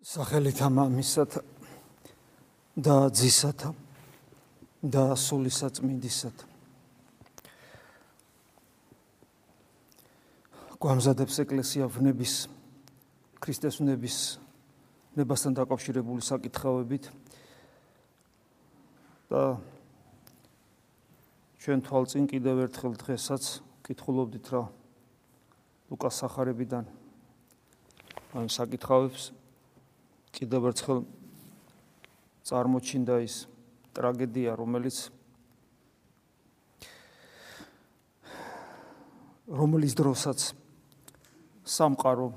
სახელითა მამისათა და ძისათა და სულისაწმინდისათა. გვამზადებს ეკლესია ვნების ქრისტეს ვნების ნებასთან დაკავშირებული საკითხავებით და ჩვენ თვალწინ კიდევ ერთხელ დღესაც კითხულობდით რა ლუკას სახარებიდან ამ საკითხავებს კიდევ ერთხელ წარმოჩინდა ის ტრაგედია, რომელიც რომლის დროსაც სამყარო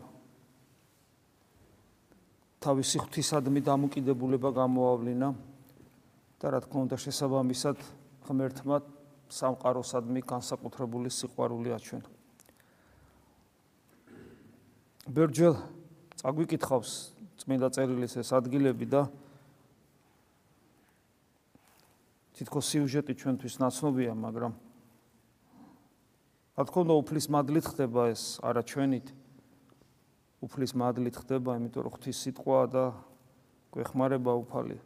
თავისი ღვთისადმი დამოკიდებულება გამოავლინა და რა თქმა უნდა შესაბამისად ღმერთმა სამყაროსადმი განსაკუთრებული სიყვარული აჩვენა. ბერჯელ წაგვიკითხავს წმინდა წერილის ეს ადგილები და თითქოს სიუჟეტი ჩვენთვის ნაცნობია, მაგრამ რა თქმა უნდა უფლის მადლით ხდება ეს, არა ჩვენით. უფლის მადლით ხდება, იმიტომ რომ ღვთის სიტყვა და გვეხმარება უფალი.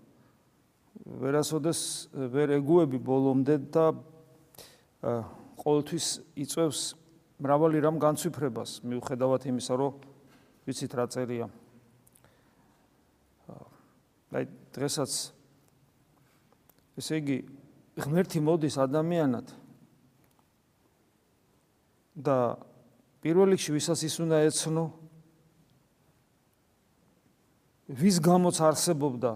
ვერასოდეს ვერ ეგუები ბოლომდე და ყოველთვის იწევს მრავალი რამ განცვიფრებას, მიუხედავად იმისა, რომ ვიცით რა წერია. აი დღესაც ესე იგი ღმერთი მოდის ადამიანად. და პირველ რიგში ვისაც ის უნდა ეცნო ვის გამოც არსებობდა?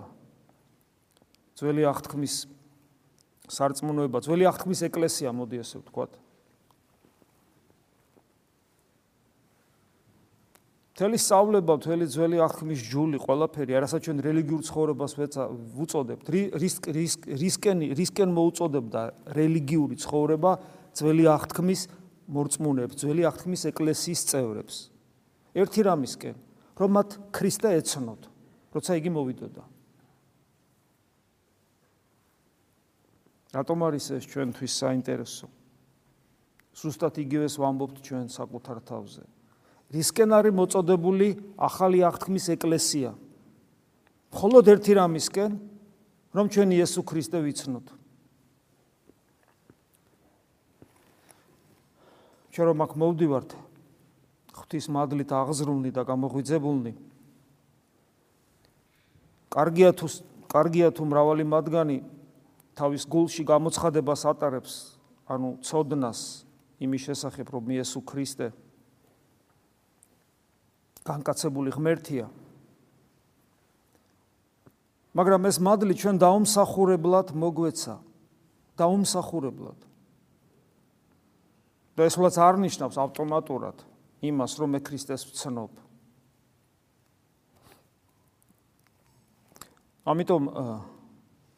ძველი აღთქმის სარწმუნოება ძველი აღთქმის ეკლესია მოდი ასე ვთქვათ მთელი სწავლება, მთელი ძველი აღქმის ჯული, ყველაფერი, არასაც ჩვენ რელიგიურ ცხოვრებას ვუწოდებთ. რის რის რისკენ რისკენ მოუწოდებდა რელიგიური ცხოვრება ძველი აღთქმის მორწმუნეებს, ძველი აღთქმის ეკლესიის წევრებს. ერთი რამისკენ, რომ მათ ქრისტე ეცნოთ, როცა იგი მოვიდოდა. რატომ არის ეს ჩვენთვის საინტერესო? ზუსტად იგივეს ვამბობთ ჩვენ საკუთარ თავზე. რისკენ არის მოწოდებული ახალი აღთქმის ეკლესია? მხოლოდ ერთი რამისკენ, რომ ჩვენ იესო ქრისტე ვიცნოთ. ჩვენ რომ აქ მოვდივართ ღვთის მადლით აღზრუნდი და გამოღვიძებულნი. კარგია თუ კარგია თუ მრავალი მათგანი თავის გულში გამოცხადებას ატარებს, ანუ ცოდნას იმის შესახებ, რომ იესო ქრისტე განკაცებული ღმერთია. მაგრამ ეს მადლი ჩვენ დაუმსახურებლად მოგვეცა. დაუმსახურებლად. და ეს რაც არ ნიშნავს ავტომატურად იმას, რომ მე ქრისტეს ვცნობ. ამიტომ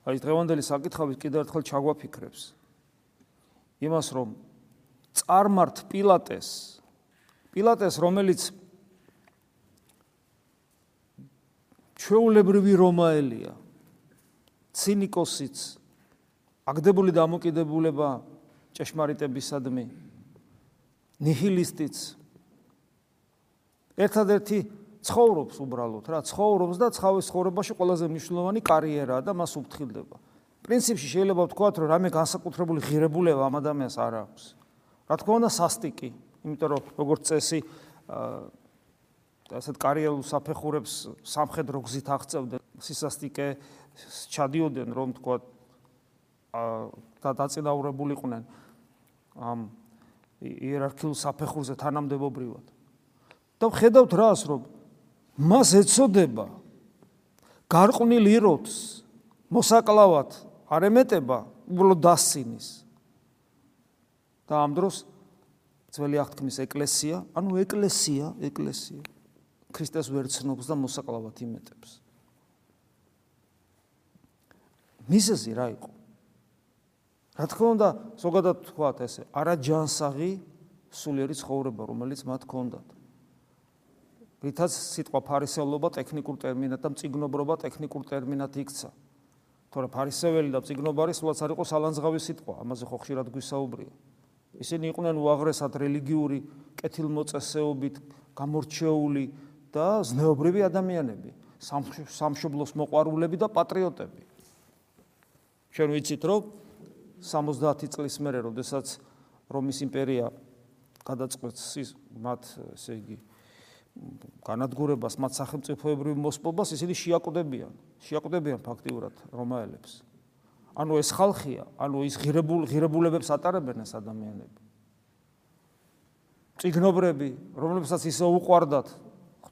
აი დღევანდელი საკითხები კიდევ ერთხელ ჩაგვაფიქრებს იმას, რომ წარმართ პილატეს პილატეს, რომელიც ჩვეულებრივი რომაელია. ცინიკოსიც აგდებული დამოკიდებულება ჭეშმარიტებისადმი ნიჰილისტიც. ერთადერთი ცხოვრობს უბრალოდ რა ცხოვრობს და ცხოვრების ცხოვრებაში ყველაზე მნიშვნელოვანი კარიერაა და მას უფრთხილდება. პრინციპში შეიძლება ვთქვათ რომ რამე განსაკუთრებული ღირებულება ამ ადამიანს არ აქვს. რა თქმა უნდა სასტიკი იმიტომ რომ როგორც წესი ასეთ კარიერულ საფეხურებს სამხედრო გზით აღწევდნენ. სისასტიკე ჩადიოდნენ რომ თქვა და დაწინაურებულიყვნენ ამ იერარქიულ საფეხურზე თანამდებობრივად. და ხედავთ რას რომ მას ეცოდება გარყვნილ იროთს მოსაკლავად არ ემეტება უბრალოდ დასცინის. და ამ დროს ძველი აღთქმის ეკლესია ანუ ეკლესია ეკლესია ქრისტეს ვერ ცნობს და მოსაკლავად იმეტებს. მისესი რა იყო? რა თქმა უნდა, ზოგადად თქვათ ესე, არა ჯანსაღი სულიერი ცხოვრება, რომელიც მათ ჰქონდათ. რითაც სიტყვა ფარისევლობა ტექნიკურ ტერმინად და მწიგნობრობა ტექნიკურ ტერმინად იქცა. თორე ფარისეველი და მწიგნობარი სულაც არ იყო სალანძღავი სიტყვა, ამაზე ხო ხშირად გვისაუბრია. ისინი იყვნენ უაღრესად რელიგიური კეთილმოწესეობით გამორჩეული და ზნეობრივი ადამიანები. სამშობლოს მოყვარულები და პატრიოტები. ჩვენ ვიცით, რომ 70 წლის მერე, როდესაც რომის იმპერია გადაწყვეტს მათ, ესე იგი, განადგურებას, მათ სახელმწიფოებრივ მოსპობას, ისინი შეაკუდებიან, შეაკუდებიან ფაქტიურად რომაელებს. ანუ ეს ხალხია, ანუ ის ღირებულ ღირებულებებს ატარებენ ეს ადამიანები. ციგნობრები, რომლებსაც ისე უყვარდათ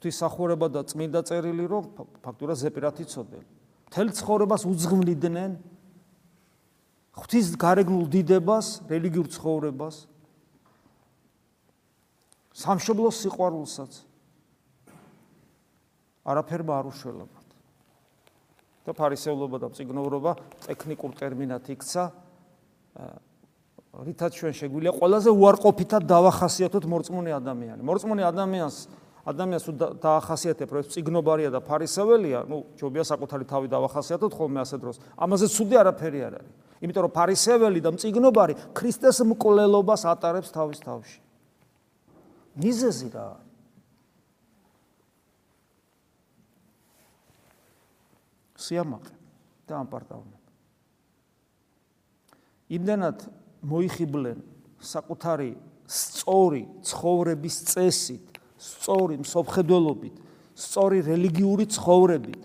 ღვთისახურება და წმინდა წერილი, რომ ფაქტურად ზეპირათი წოდელი. თელ ცხოვრებას უძღვნიდნენ ღვთის გარეგნულ დიდებას, რელიგიურ ცხოვრებას, სამშობლოს სიყვარულსაც. არაფერმა არ უშველებათ. და ფარისევლობა და წიგნოვრობა ტექნიკურ ტერმინად იქცა რითაც ჩვენ შეგვიძლია ყველაზე უარყოფითად დავახასიათოთ მორწმუნე ადამიანი. მორწმუნე ადამიანს ადამიანს დაახასიათებ, რომ წიგნობარია და ფარისეველია, ну, ჯობია საკუთარი თავი დავახასიათოთ ხოლმე ასე დროს. ამაზე ცუდი არაფერი არ არის. იმიტომ რომ ფარისეველი და წიგნობარი ქრისტეს მკვლელობას ატარებს თავის თავში. მიზეზი რა არის? სიამაყე და ამპარტავნება. იმდანად მოიხიბლენ საკუთარი სწორი ცხოვრების წესით, სწორი მსოფხედველობით, სწორი რელიგიური ცხოვრებით,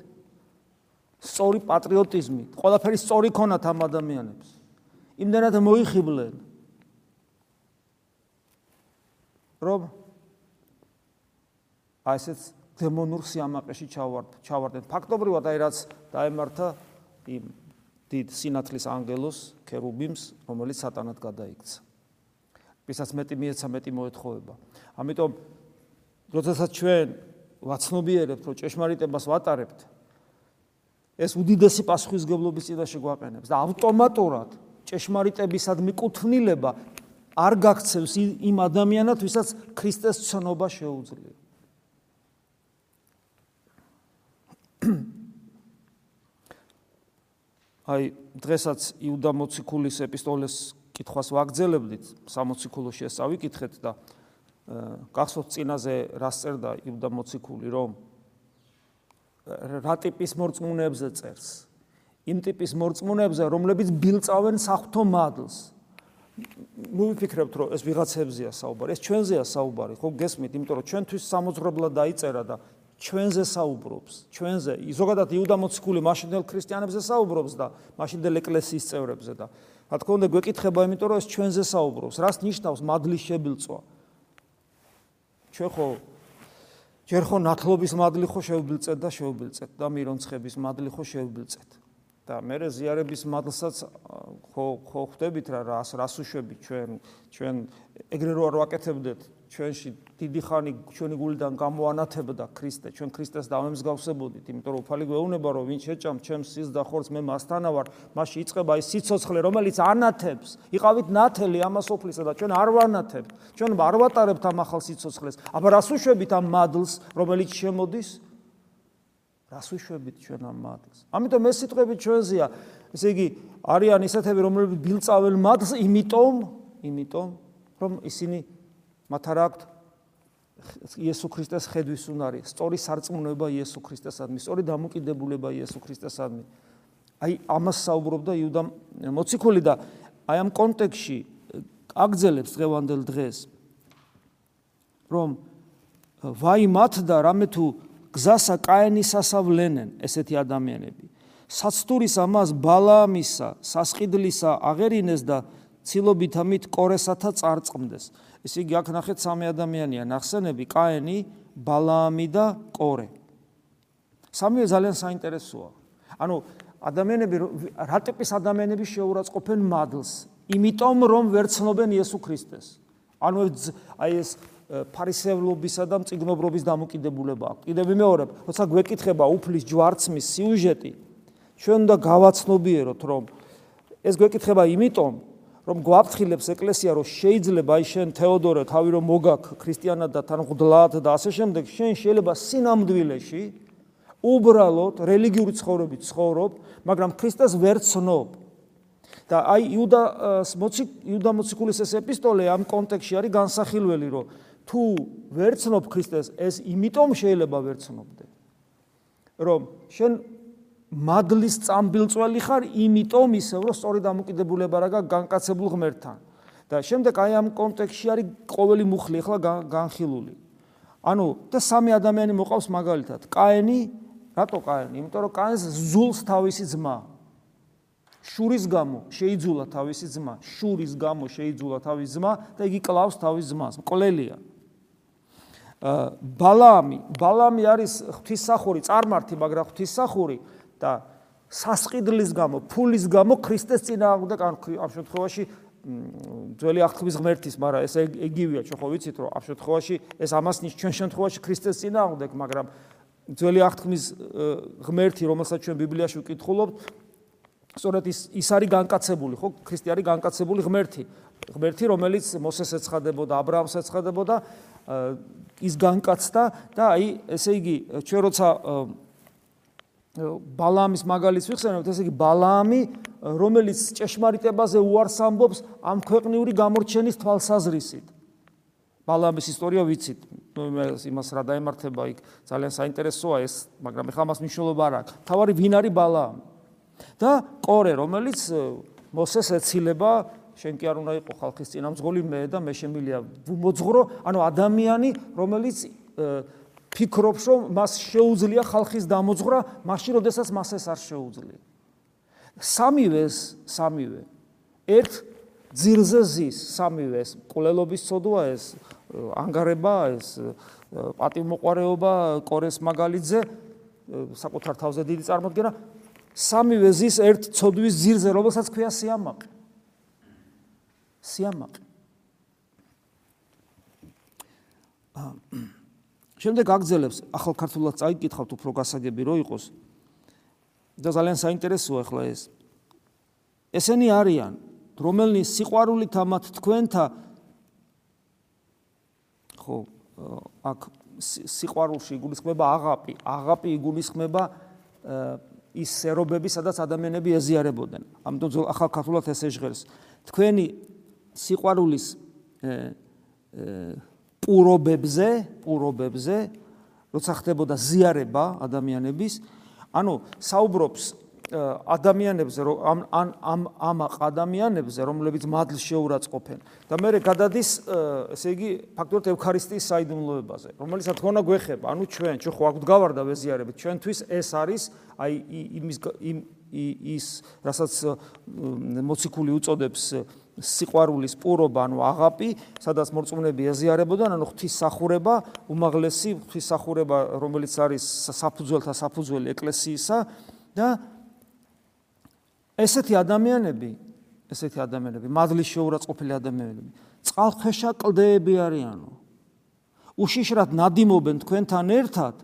სწორი პატრიოტიზმით, ყველაფერი სწორი ქონათ ამ ადამიანებს. იმდანად მოიხიბლენ. რომ აი ესეც დემონურ სიამაყეში ჩავარდ ჩავარდენ ფაქტობრივად აი რაც დაემართა იმ დიდ სინათლის ანგელოს ქერუბიმს რომელიც სატანად გადაიქცა. ვისაც მეტი მიეცა მეტი მოეთხოვება. ამიტომ როდესაც ჩვენ ვაცნობიერებთ რომ ჭეშმარიტებას ვატარებთ ეს უდიდესი პასუხისგებლობის წინაშე გვაყენებს და ავტომატურად ჭეშმარიტებისადმი კუთვნილება არ გაქცევს იმ ადამიანად ვისაც ქრისტეს ცნობა შეუძლია. აი დღესაც იუდა მოციქულის ეპისტოლეს კითხვას ვაგრძელებდით 60 ქულოში ეს ავიკითხეთ და გახსოვთ წინაზე რას წერდა იუდა მოციქული რომ რა ტიპის მორწმუნეებზე წერს იმ ტიპის მორწმუნეებზე რომლებიც ბილწავენ საფრთხო მადლს ნუ ვიფიქრებთ რომ ეს ვიღაცებზეა საუბარი ეს ჩვენზეა საუბარი ხო გესმით იმიტომ რომ ჩვენთვის სამოძღრებლად დაიწერა და ჩვენზე საუბრობს, ჩვენზე. ზოგადად იუდა მოციქული მაშინდელ ქრისტიანებზე საუბრობს და მაშინდელ ეკლესიის წევრებზე და რა თქმა უნდა გვეკითხება, იმიტომ რომ ეს ჩვენზე საუბრობს. რას ნიშნავს მადლის შებილწვა? ჩვენ ხო ჯერ ხო ნათლობის მადლი ხო შევბილწეთ და შევბილწეთ და მირონცხების მადლი ხო შევბილწეთ. და მე ზიარების მადლსაც ხო ხო ხვდებით რა რას რას უშვები ჩვენ ჩვენ ეგრე რო არ ვაკეთებდეთ ჩვენში დიდი ხანი ჩვენი გულიდან გამოანათებდა ქრისტე, ჩვენ ქრისტეს დამემსგავსებოდით, იმიტომ რომ უფალი გვეუბნება, რომ ვინ შეჭამ ჩემს სიზ და ხორცს მე მასთანა ვარ, მასში იწება ის სიცოცხლე, რომელიც ანათებს. იყავით ნათელი ამასოფლისა და ჩვენ არ ვანათებთ. ჩვენ არ ვატარებთ ამ ახალ სიცოცხლეს. აბა რას უშვებით ამ მადლს, რომელიც შემოდის? რას უშვებით ჩვენ ამ მადლს? ამიტომ ეს სიტყვები ჩვენზეა. ესე იგი, არიან ისეთები, რომლებიც ბილწავენ მადლს, იმიტომ, იმიტომ რომ ისინი მათ არ აქვთ იესო ქრისტეს ხედვის უნარი, სწორი სარწმუნოება იესო ქრისტესადმი, სწორი დამოკიდებულება იესო ქრისტესადმი. აი ამას საუბრობდა იუდა მოციქული და აი ამ კონტექსში აგძელებს დღევანდელ დღეს რომ ვაი მათ და რამე თუ გზასა კაენისასა ვლენენ ესეთი ადამიანები. საცტურის ამას ბალაამისა, სასყიდლისა აღერინეს და ცილობით ამით კორესათა წარწმდეს. ესე იგი აქ ნახეთ სამი ადამიანია ნახსენები კაენი, ბალაამი და კორე. სამივე ძალიან საინტერესოა. ანუ ადამიანები რა ტიპის ადამიანები შეურაცხყოფენ მადლს? იმიტომ რომ ვერ ცნობენ იესო ქრისტეს. ანუ აი ეს ფარისევლობისა და მწიგნობრობის დამოკიდებულება. კიდევ მეორე, როცა გვეკითხება უფლის ჯვარცმის სიუჟეტი, ჩვენ უნდა გავაცნობიეროთ, რომ ეს გვეკითხება იმიტომ, რომ გვაფრთხილებს ეკლესია რომ შეიძლება აი შენ თეოდორე თავი რომ მოგაქ ქრისტიანად და თან ღვდლად და ასე შემდეგ შენ შეიძლება სინამდვილეში უბრალოდ რელიგიური ცხოვრებით ცხოვრობ მაგრამ ქრისტეს ვერ ცნობ. და აი იუდა მოცი იუდა მოციქულის ეს ეპისტოლე ამ კონტექსში არის განსახილველი რომ თუ ვერ ცნობ ქრისტეს ეს იმიტომ შეიძლება ვერ ცნობდე რომ შენ მადლის წამბილწველი ხარ, იმიტომ ისევ რომ სწორი დამოკიდებულება რა განკაცებულ ღმერთთან. და შემდეგ აი ამ კონტექსში არის ყოველი მუხლი ახლა განხილული. ანუ და სამი ადამიანი მოყავს მაგალითად. კაენი, რატო კაენი? იმიტომ რომ კაენს ზულს თავისი ძმა. შურის გამო შეიძულა თავისი ძმა, შურის გამო შეიძულა თავისი ძმა და იგი კლავს თავის ძმას. მკვლელია. ბალამი, ბალამი არის ღვთისმსახური, წარმართი, მაგრამ ღვთისმსახური და სასყიდლის გამო, ფულის გამო ქრისტეს წინააღმდეგ ამ შემთხვევაში ძველი აღთქმის ღმერთის, მაგრამ ეს ეგივეა, ჩვენ ხო ვიცით, რომ ამ შემთხვევაში ეს ამას ნიშნავს ჩვენ შემთხვევაში ქრისტეს წინააღმდეგ, მაგრამ ძველი აღთქმის ღმერთი, რომელსაც ჩვენ ბიბლიაში ვკითხულობთ, სწორედ ის ის არის განკაცებული, ხო? ქრისტე არის განკაცებული ღმერთი. ღმერთი, რომელიც მოსეს ეცხადებოდა, ა ブラ ამს ეცხადებოდა, ის განკაცდა და აი, ესე იგი, ჩვენ როცა ბალამის მაგალითს ვიხსენებთ, ესე იგი ბალამი, რომელიც ჭეშმარიტებაზე უარს ამბობს ამ ქვეყნიური გამორჩენის თვალსაზრისით. ბალამის ისტორია ვიცით, იმას რა დაემართება იქ, ძალიან საინტერესოა ეს, მაგრამ ეხლა მას მნიშვნელობა არ აქვს. თავარი ვინ არის ბალამი? და კორე, რომელიც მოსეს ეცილება, შენ კი არ უნდა იყო ხალხის წინამძღოლი მე და მე შემილია მოძღრო, ანუ ადამიანი, რომელიც ფიქრობს, რომ მას შეუძლია ხალხის დამოძღვრა, მაშინ როდესაც მას ეს არ შეუძლია. სამივეს, სამივე ერთ ძილზე ზის, სამივე ეს კულელობის ცოდვა ეს ანგარება, ეს პატიმოყარეობა კორეს მაგალითზე საკუთარ თავზე დიდი წარმოდგენა სამივე ზის ერთ ცოდვის ძილზე, რომელსაც ქვია სიამაყე. სიამაყე. აა შემდეგ აგძელებს ახალ ქართულად წაიკითხავთ უფრო გასაგები რო იყოს. და ძალიან საინტერესოა ახლა ეს. ესენი არიან რომელნი სიყვარულით ამათ თქვენთა ხო აქ სიყვარულში იგულისხმება აღაპი აღაპი იგულისხმება ის სერობები სადაც ადამიანები ეზიარებოდნენ. ამიტომ ახალ ქართულად ეს ეჟღერს. თქვენი სიყვარულის პურობებზე, პურობებზე, როცა ხდებოდა ზიარება ადამიანების, ანუ საუბრობს ადამიანებზე, რომ ამ ამ ამ ადამიანებზე, რომლებიც მადლს შეურაცხყოფენ. და მე გადადის, ესე იგი, ფაქტობრივად ევქარისტიის საიდუმლოებაზე, რომელიც თქო უნდა გვეხება, ანუ ჩვენ, ჩვენ ხო აგვთ გავარდა ვეზიარებით, ჩვენთვის ეს არის აი იმის იმ ის, რასაც მოციქული უწოდებს სიყვარულის პურობა, ანუ აღაპი, სადაც მორწმუნეები ეზიარებოდან, ანუ ღვთისმსახურება, უმაღლესი ღვთისმსახურება, რომელიც არის საფუძველთა საფუძველი ეკლესიისა და ესეთი ადამიანები, ესეთი ადამიანები, მადლის შეურაცხყოფილი ადამიანები, წყალხეშა კლდეები არიანო. უშიშრად ნადიმობენ თქვენთან ერთად,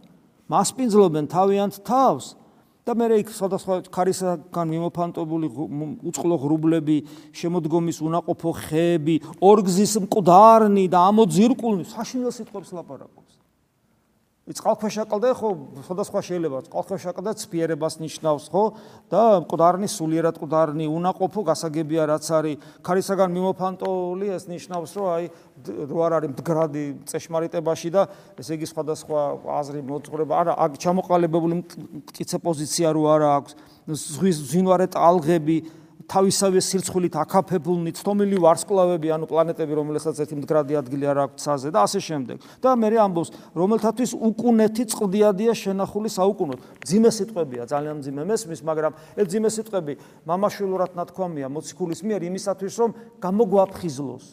მასპინძლობენ თავიანთ თავს და მე იქ სხვადასხვა ქარისაგან მიმოფანტებული უწყლო ღრუბლები, შემოდგომის უნაყოფო ხეები, ორგზის მკვდარნი და ამოძირკულნი საშინელ სიტყვებს ლაპარაკობს. წყალქვეშა კლდა ხო სხვადასხვა შეიძლება წყალქვეშა კლდა ცფიერებას ნიშნავს ხო და მკვდარნი სულიერად მკვდარნი უნაყოფო გასაგებია რაც არის. ქარისაგან მიმოფანტული ეს ნიშნავს რომ აი რო არ არის მდგრადი წეშმარიტებაში და ესე იგი სხვადასხვა აზრი მოძღვრება. არა აქ ჩამოყალიბებული მტკიცე პოზიცია რო არა აქვს. ზღვის ზინვარე ტალღები თავისავე სირცხვილით აკაფებულნი ცთომილი ვარსკვლავები, ანუ პლანეტები, რომელსაც ერთი მდგრადი ადგილი არ აქვს ცაზე და ასე შემდეგ. და მე ამბობს, რომელთათვის უკუნეთი წყდიადია შენახული საუკუნოდ. ძიმე სიტყვებია, ძალიან ძიმე მესმის, მაგრამ ეს ძიმე სიტყვები მამაშვილურად ნათქვამია მოციქულის მიერ იმისათვის, რომ გამოგვაფხიზლოს.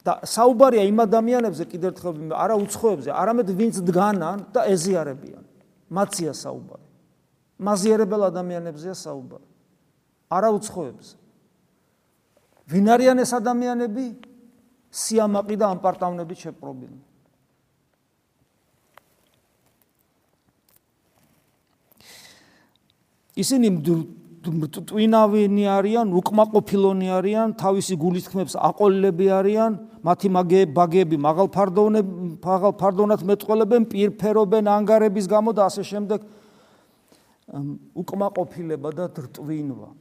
და საუბარია იმ ადამიანებზე კიდევ ერთხელ არა უცხოებზე, არამედ ვინც დგანან და ეზიარებიან. მაცია საუბარი. მაზიარებელ ადამიანებზეა საუბარი. არაუცხოებს. ვინ არიან ეს ადამიანები? სიამაყი და ამპარტავნები შეპრობილი. ისინი ტვინავინი არიან, უკმაყოფილონი არიან, თავისი გულისხმებს აყოლილები არიან, მათი მაგე ბაგები მაღალფარდოვნებ, მაღალფარდოვნად მეტყოლებენ, პირფერობენ ანგარების გამო და ასე შემდეგ. უკმაყოფილება და დრტვინვა.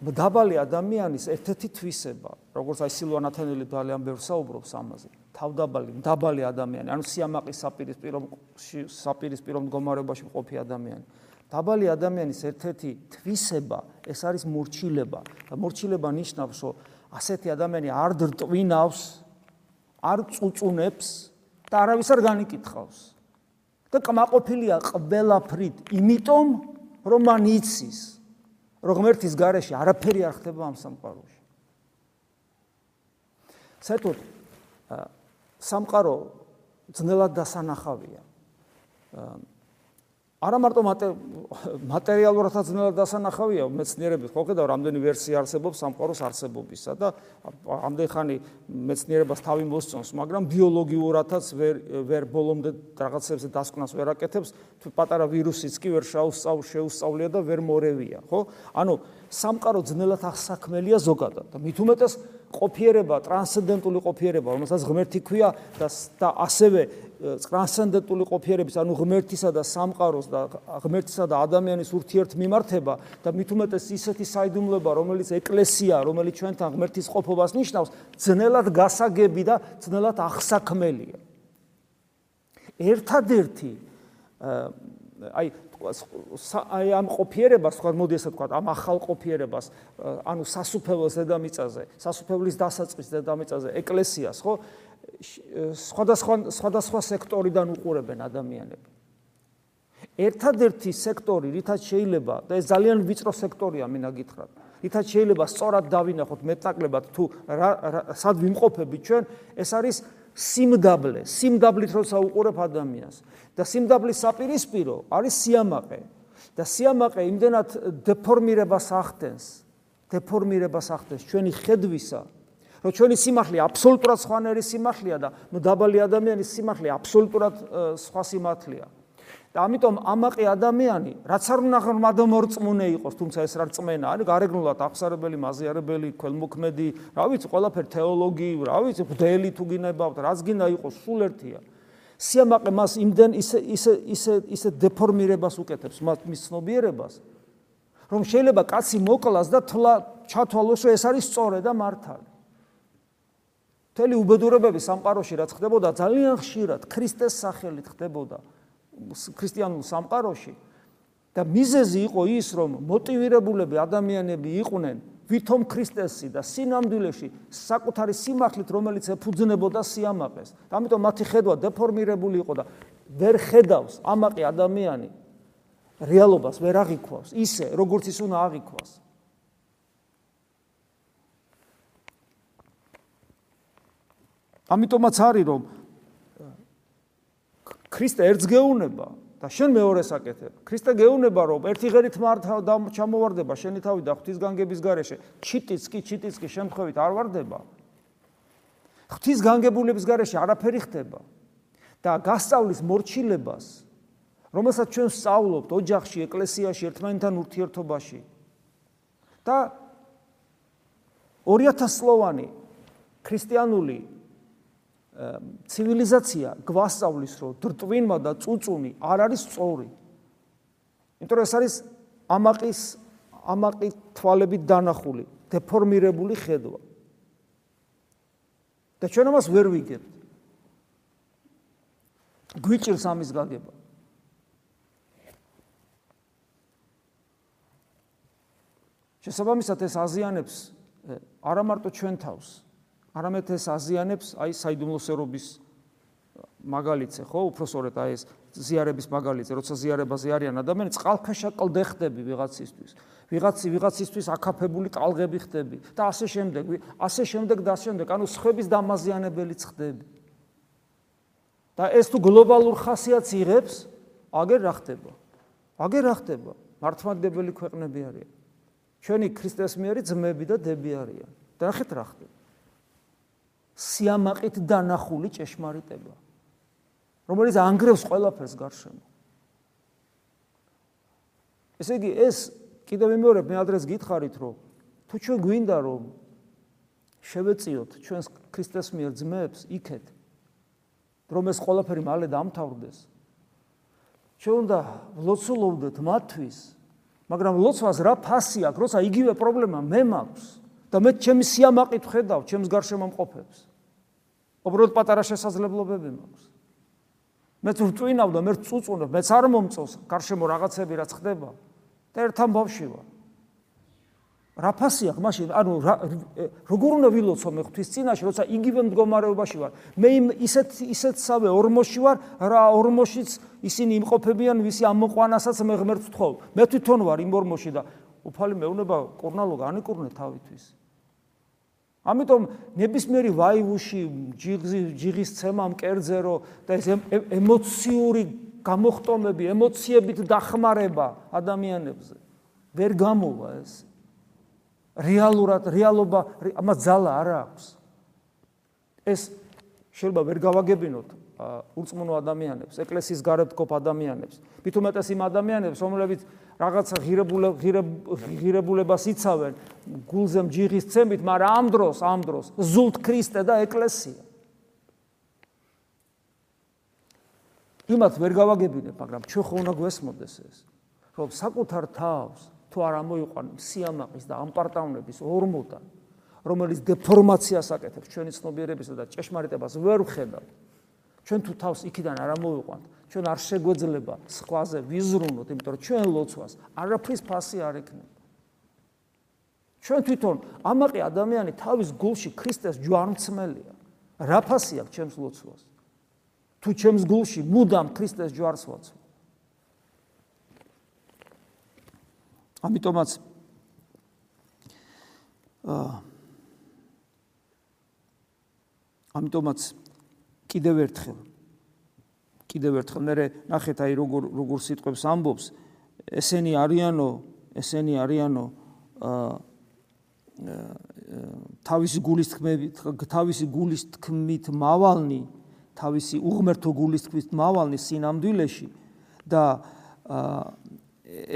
დაბალი ადამიანის ერთ-ერთი თვისება, როგორც აი სილვანათენელი ძალიან ბევრ საუბრობს ამაზე, თავდაბალი, დაბალი ადამიანი, ანუ სიამაყის საპირისპირო საპირისპირო მდგომარეობაში მყოფი ადამიანი. დაბალი ადამიანის ერთ-ერთი თვისება ეს არის მორჩილება. და მორჩილება ნიშნავს, რომ ასეთი ადამიანი არ დრტვინავს, არ წუწუნებს და არავის არ განიკითხავს. და კმაყოფილია ყველაფრით, იმიტომ რომ მან იცის, რომ ღმერთის გარეშე არაფერი არ ხდება ამ სამყაროში. საერთოდ სამყარო ძნელად დასანახავია. არა მარტო მატერიალურადაც ძნელად დასანახავია, მეცნიერებით ხო ხედავ, რამდენი ვერსია არსებობს სამყაროს არსებობისა და ამდენ ხანი მეცნიერებას თავი მოსწონს, მაგრამ ბიოლოგიურადაც ვერ ვერ ბოლომდე რაღაცებზე დასკვნას ვერ აკეთებს, თუ პატარა ვირუსიც კი ვერ შეუსწავლ შეუსწავლია და ვერ მორევია, ხო? ანუ სამყარო ძნელად ახსაქმელია ზოგადად და მით უმეტეს ყოფიერება, ტრანსცენდენტული ყოფიერება, რომელსაც ღმერთი ქვია და და ასევე ტრანსცენდენტული ყოფიერების, ანუ ღმერთისა და სამყაროს და ღმერთისა და ადამიანის ურთიერთმიმართება და უმეტეს ისეთი საიდუმლოება, რომელიც ეკლესია, რომელიც ჩვენთან ღმერთის ყოფობას ნიშნავს, ძნელად გასაგები და ძნელად ახსაქმელია. ერთადერთი აი აი ამ ყოფიერებას თქვა მოდი ასე თქვა ამ ახალ ყოფიერებას ანუ სასუფეველს დედამიწაზე სასუფეველის დასაწყის დედამიწაზე ეკლესიას ხო? სხვადასხვა სხვადასხვა სექტორიდან უყურებენ ადამიანები. ერთადერთი სექტორი რითაც შეიძლება და ეს ძალიან ვიწრო სექტორია მინდა გითხრათ. რითაც შეიძლება სწორად დავინახოთ მეტაკლებად თუ სად ვიმყოფებით ჩვენ ეს არის სიმდაბლე, სიმდაბლით როცა უყურებ ადამიანს და სიმდაბლის საპირისპირო არის სიამაყე და სიამაყე იმდენად დეფორმირებას ახდენს, დეფორმირებას ახდენს ჩვენი ხედვისა, რომ ჩვენი სიმართლე აბსოლუტურად სხვანაირი სიმართლეა და დაბალი ადამიანის სიმართლე აბსოლუტურად სხვა სიმართლეა. და ამიტომ ამაყი ადამიანი, რაც არ უნდა ღმადმორწმუნე იყოს, თუმცა ეს რა რწმენა არის, გარეგნულად აღსარებელი, მაზიარებელი, ქველმოქმედი, რა ვიცი, ყველაფერ თეოლოგი, რა ვიცი, ღვთელი თუ გინებავთ, რაც გინდა იყოს, სულ ერთია. სიამაყე მას იმდენ ისე ისე ისე ისე დეფორმირებას უკეთებს, მას მის ცნობიერებას, რომ შეიძლება კაცი მოკლას და თლა ჩათვალოს, რომ ეს არის სწორე და მართალი. თელი უბედურებები სამყაროში რაც ხდებოდა, ძალიან ხშირად ქრისტეს სახელით ხდებოდა. ქრისტიანულ სამყაროში და მიზეზი იყო ის, რომ მოტივირებულები ადამიანები იყვნენ ვითომ ქრისტესი და სინამდვილეში საკუთარი სიმართლით, რომელიც ეფუძნებოდა სიამაყეს. ამიტომ მათი ხედვა დეფორმირებული იყო და ვერ ხედავს ამაყი ადამიანი რეალობას ვერ აღიქვავს ისე, როგორც ის უნდა აღიქვას. ამიტომაც არის რომ ქრისტე ერთს გეუნება და შენ მეორეს აკეთებ. ქრისტე გეუნება რომ ერთი ღერით მართა და ჩამოვარდება შენი თავი და ღვთისგანგების გარეშე. ჩიტიც კი ჩიტიც კი შემთხვევით არ ვარდება. ღვთისგანგებულების გარეშე არაფერი ხდება. და გასწავლის მორჩილებას რომელსაც ჩვენ სწავლობთ ოჯახში, ეკლესიაში, ერთმანეთთან ურთიერთობაში და 2000 სლოვანი ქრისტიანული ცივილიზაცია გვასწავლის, რომ დრტვინმა და წუწუნი არ არის სწორი. იმიტომ რომ ეს არის ამაყის ამაყი თვალებით დანახული, დეფორმირებული ხედვა. და ჩვენ ამას ვერ ვიგებთ. გვიჭირს ამის გაგება. შესაბამისად ეს აზიანებს არა მარტო ჩვენ თავს, არამედ ეს აზიანებს აი საიდუმლოსერობის მაგალითზე, ხო, უпроსორეთ აი ეს ზიარების მაგალითზე, როცა ზიარებაზე არიან ადამიანები, წყალქვეშა კლდე ხდები ვიღაცისთვის. ვიღაცი ვიღაცისთვის აკაფებული ტალღები ხდები და ასე შემდეგ, ასე შემდეგ და ასე შემდეგ, ანუ სხვების დამაზიანებელიც ხდები. და ეს თუ გლობალურ ხასიათს იღებს, აგერ რა ხდება? აგერ რა ხდება? მართლმადიდებელი ქვეყნები არიან. ჩვენი ქრისტეს მიერი ძმები და დები არიან. და ახეთ რა ხდება? სიამაყით დანახული ჭეშმარიტება რომელიც ანგრევს ყველაფერს გარშემო. ესე იგი ეს კიდევ მეორე მე ადრეს გითხარით რომ თუ ჩვენ გვინდა რომ შევეციოთ ჩვენს ქრისტეს მიერ ძმებს იქეთ რომ ეს ყველაფერი მალე დამთავრდეს ჩვენ უნდა ლოცულობდეთ მათთვის მაგრამ ლოცვას რა ფასი აქვს? როცა იგივე პრობლემა მე მაქვს და მე ჩემი სიამაყით ხედავ ჩემს გარშემო მყოფებს უბრალოდ პატარა შესაძლებლობები მაქვს. მე თუ წვინავ და მე წუწუნებ, მეც არ მომწონს გარშემო რაღაცები რაც ხდება. და ერთთან ბავში ვარ. რა ფასია მაშინ ანუ როგორ უნდა ვილოცო მე ღვთის წინაშე როცა იგივე მდგომარეობაში ვარ მე ისეთ ისეთსავე ორმოში ვარ რა ორმოშიც ისინი იმყოფებიან ვისი ამოყვანასაც მე ღმერთს ვთხოვ მე თვითონ ვარ იმ ორმოში და უფალი მეუნება კორნალო განიკურნე თავისთვის ამიტომ ნებისმიერი ვაივუში ჯიღი ჯიღის ცემა მკერძერო და ეს ემოციური გამოხტომები ემოციებით დახმარება ადამიანებზე. ვერ გამოვა ეს. რეალურად რეალობა ამას ძალა არ აქვს. ეს შეიძლება ვერ გავაგებინოთ ურწმუნო ადამიანებს ეკლესიის გარეთ ყოფ ადამიანებს. მithumetes იმ ადამიანებს რომლებიც რაღაცა ღირებულებას იცავენ გულზე მჯიღის ცემით მაგრამ ამ დროს ამ დროს ზულთ ქრისტე და ეკლესია. იმათ ვერ გავაგებინებ მაგრამ ჩვენ ხო უნდა გვესმოდეს ეს. რომ საკუთარ თავს თუ არ ამოიყვან სიამაყის და ამპარტავნების ორმოდან რომელიც დეფორმაციას აკეთებს ჩვენი ცნობიერებისა და ჭეშმარიტებას ვერ ვხედავ ჩვენ თუ თავს იქიდან არ ამოიყვანთ ჩვენ არ შეგვეძლება სხვაზე ვიზრუნოთ იმიტომ რომ ჩვენ ლოცვას არაფრის ფასი არ ექნება. ჩვენ თვითონ ამაყი ადამიანი თავის გულში ქრისტეს ჯვარმცმელია რა ფასი აქვს ჩემს ლოცვას? თუ ჩემს გულში მუდამ ქრისტეს ჯვარს ვაცვ ამიტომაც აა ამიტომაც კიდევ ერთხელ. კიდევ ერთხელ. მე ნახეთ აი როგორ როგორ სიტყვებს ამბობს. ესენი არიანო ესენი არიანო თავისი გულის თქმებით თავისი გულის თქმით მავალნი თავისი უღმერთო გულის თქმით მავალნი სინამდვილეში და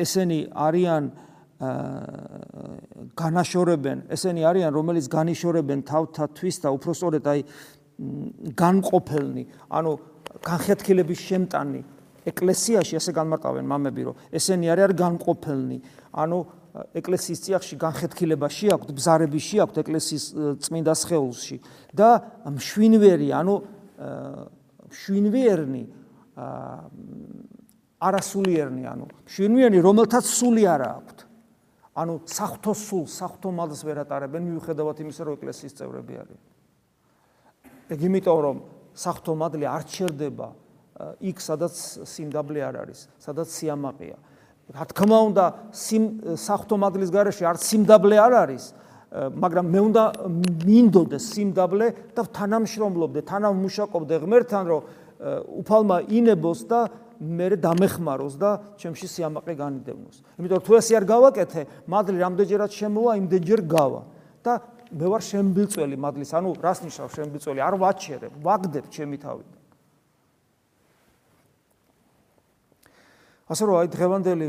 ესენი არიან განაშორებენ ესენი არიან რომელიც განიშორებენ თავთათვის და უფრო სწორედ აი განყოფელნი, ანუ განხეთქილების შემტანი ეკლესიაში ასე განმარტავენ მამები, რომ ესენი არიან განყოფელნი, ანუ ეკლესიის წიაღში განხეთქილება შეაქვთ, ბზარები შეაქვთ ეკლესიის წმინდა სხეულში და მშვინვერი, ანუ მშვინვერნი არასულიერნი, ანუ შვინვიანი, რომელთაც სული არ აქვს. ანუ საფრთხო სულ, საფრთხო მადლს ვერ ატარებენ მიუხედავად იმისა, რომ ეკლესიის წევრები არიან. ეგ იმიტომ, რომ საფრთხო მადლი არ ჩერდება იქ, სადაც სიმდაბლე არ არის, სადაც სიამაყეა. რა თქმა უნდა, საფრთხო მადლის გარეშე არ სიმდაბლე არ არის, მაგრამ მე უნდა მინდოდეს სიმდაბლე და თანამშრომლობდე, თანამშრომლობდე ღმერთთან, რომ უფალმა ინებოს და მე დამეხმაროს და ჩემში სიამაყე განიდევნოს. იმიტომ რომ თუ ესე არ გავაკეთე, მადლი რამდენჯერაც შემოვა, იმდენჯერ გავა. და მე ვარ შემბილწველი მადლის, ანუ რას ნიშნავს შემბილწველი? არ ვაჩერებ, ვაგდებ ჩემი თავიდან. ასე რომ აი დღევანდელი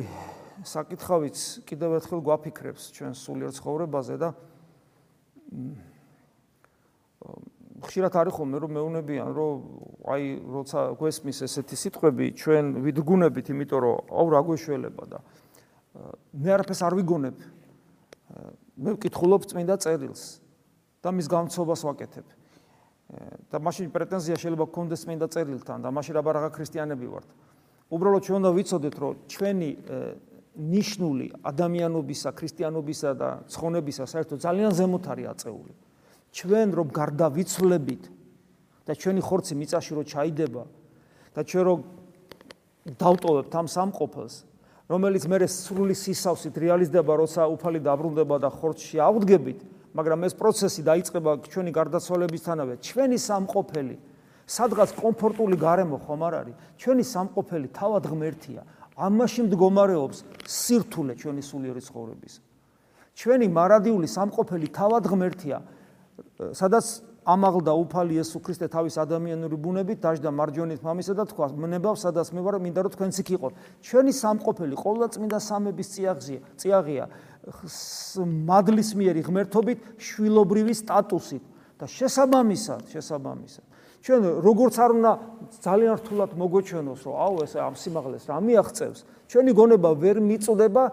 საკითხავიც კიდევ ერთხელ გვაფიქრებს ჩვენ სულიერ ცხოვრებაზე და ხშირად არის ხოლმე რომ მეუნებიან რომ აი როცა გვესმის ესეთი სიტყვები ჩვენ ვიდგუნებით იმიტომ რომ აუ რა გვეშველება და მე არაფერს არ ვიგონებ მე ვკითხულობ წმინდა წერილს და მის გამცობას ვაკეთებ. და მაშინ პრეტენზია შეიძლება გქონდეს წმინდა წერილთან და მაშინ აბა რაღა ქრისტიანები ვართ. უბრალოდ ჩვენ უნდა ვიცოდეთ რომ ჩვენი ნიშნული ადამიანობისა ქრისტიანობისა და ცხონებისა საერთოდ ძალიან ზემოთ არის აწეული. ჩვენ რომ გარდა ვიცვლებით და ჩვენი ხორცი მიწაში რო ჩაიდება და ჩვენ რო დავტოვებთ ამ სამყოფელს რომელიც მე სრული სისავსით რეალიზდება როცა უფალი დაბრუნდება და ხორცში ავდგებით მაგრამ ეს პროცესი დაიწყება ჩვენი გარდაცვალებისთანავე. ჩვენი სამყოფელი სადღაც კომფორტული გარემო ხომ არ არის? ჩვენი სამყოფელი თავად ღმერთია. ამაში მდგომარეობს სირთულე ჩვენი სულიერი ცხოვრების. ჩვენი მარადიული სამყოფელი თავად ღმერთია. სადაც ამაღლდა უფალი იესო ქრისტე თავის ადამიანური ბუნებით დაждდა მარჯვენით მამისა და თქვა მნებავ სადაც მე ვარ მინდა რომ თქვენც იქ იყო. ჩვენი სამყოფელი ყოვლა წმინდა სამების წიაღზია წიაღია. მადლის მიერი ღმერთობით შვილობრივი სტატუსით. და შესაბამისად შესაბამისად ჩვენ როგორც არ უნდა ძალიან რთულად მოგვეჩვენოს რომ აუ ეს ამ სიმაღლეს რა მიაღწევს ჩვენი გონება ვერ მიწდება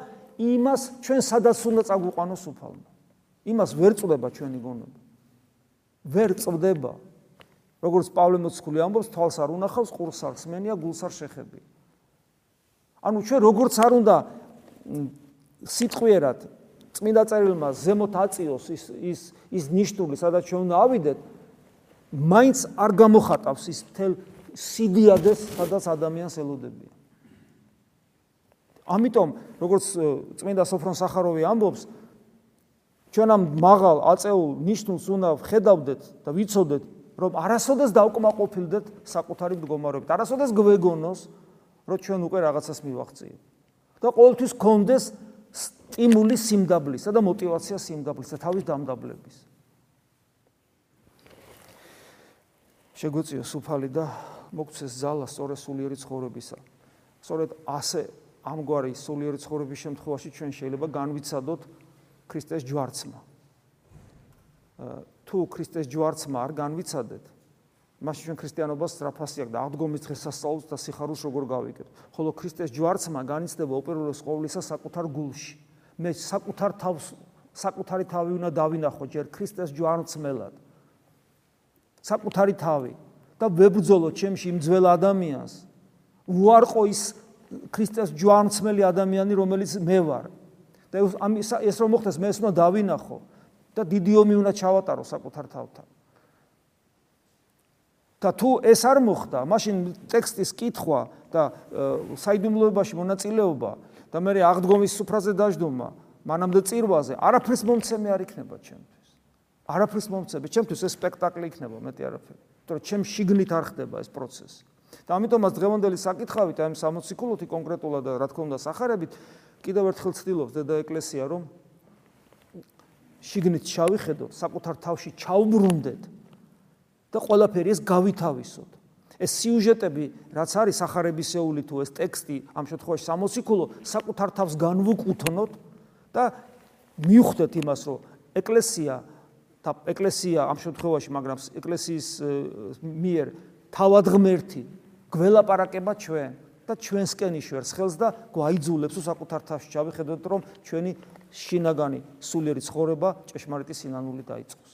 იმას ჩვენ სადაც უნდა წაგვიყვანოს უფალმა. იმას ვერ წდება ჩვენი გონება ვერ წდება როგორც პავლე მოციქული ამბობს, თვალს არ უნახავს, ყურს არ ხსმენია, გულს არ შეხები. ანუ ჩვენ როგორც არ უნდა სიტყვიერად წმინდა წერილმა ზემოთ აწიოს ის ის ის ნიშნული, სადაც ჩვენ უნდა ავიდეთ, მაინც არ გამოხატავს ის თელ სიდიადეს, სადაც ადამიანს ელოდებიან. ამიტომ, როგორც წმინდა სოფრონ სახაროვი ამბობს, ჩვენ ამ მაღალ აწეულ ნიშნულს უნდა ვხედავდეთ და ვიცოდეთ, რომ არასოდეს დავკმაყოფილდეთ საკუთარი მდგომარეობით, არასოდეს გვეგონოს, რომ ჩვენ უკვე რაღაცას მივაღწიეთ. და ყოველთვის გქონდეს სტიმული სიმდაბლისა და мотиваცია სიმდაბლისა, თავის დამდაბლების. შეგვეციოს უფალი და მოგცეს ძალა სწორე სულიერი ცხოვრებისა. სწორედ ასე ამგვარი სულიერი ცხოვრების შემთხვევაში ჩვენ შეიძლება განვიცადოთ ქრისტეს ჯვარცმა. თუ ქრისტეს ჯვარცმა არ განვიცადეთ, მაშინ ჩვენ ქრისტიანობას სწრაფასი აქვს და აღდგომის დღესასწაულს და სიხარულს როგორ გავიგებთ. ხოლო ქრისტეს ჯვარცმა განიცდება უპირველეს ყოვლისა საკუთარ გულში. მე საკუთარ თავს საკუთარი თავი უნდა დავინახო ჯერ ქრისტეს ჯვარცმელად. საკუთარი თავი და ვებრძოლო ჩემში იმ ძველ ადამიანს. უარყო ის ქრისტეს ჯვარცმელი ადამიანი, რომელიც მე ვარ. და ამ ეს რომ მოხდეს, მე ეს უნდა დავინახო და დიდი ომი უნდა ჩავატარო საკუთარ თავთან. და თუ ეს არ მოხდა, მაშინ ტექსტის კითხვა და საიდუმლოებაში მონაწილეობა და მე აღდგომის სუფრაზე დაждდომა, მანამდე წირვაზე, არაფერს მომცემი არ იქნება ჩემთვის. არაფერს მომცემი, ჩემთვის ეს სპექტაკლი იქნება, მეტი არაფერი. იმიტომ რომ ჩემ შიგნით არ ხდება ეს პროცესი. და ამიტომაც დღევანდელი საკითხავით აი ამ 60 კულოთი კონკრეტულად და რა თქმა უნდა სახარებით კიდევ ერთხელ ცდილობს დედა ეკლესია რომ შიგნით ჩავიხედოთ, საკუთარ თავში ჩაუბრუნდეთ და ყველაფერი ეს გავითავისოთ. ეს სიუჟეტები, რაც არის სახარებისეული თუ ეს ტექსტი, ამ შემთხვევაში 60 კულო, საკუთარ თავს განვუკუთნოთ და მივხვდეთ იმას, რომ ეკლესია და ეკლესია ამ შემთხვევაში, მაგრამ ეკლესიის მიერ თავად ღმერთი გველაპარაკება ჩვენ და ჩვენსკენ იშვერს ხელს და გვაიძულებს საკუთარ თავს ჩავიხედოთ რომ ჩვენი შინაგანი სულიერი ცხოვრება ჭეშმარიტი სინანული დაიწყოს.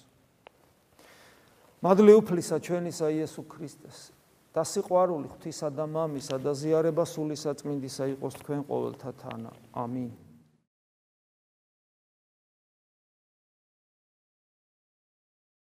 მადლი უფლისა ჩვენისა იესო ქრისტეს და სიყვარული ღვთისა და მამისა და ზიარება სულისა წმინდისა იყოს თქვენ ყოველთა თანა. ამინ.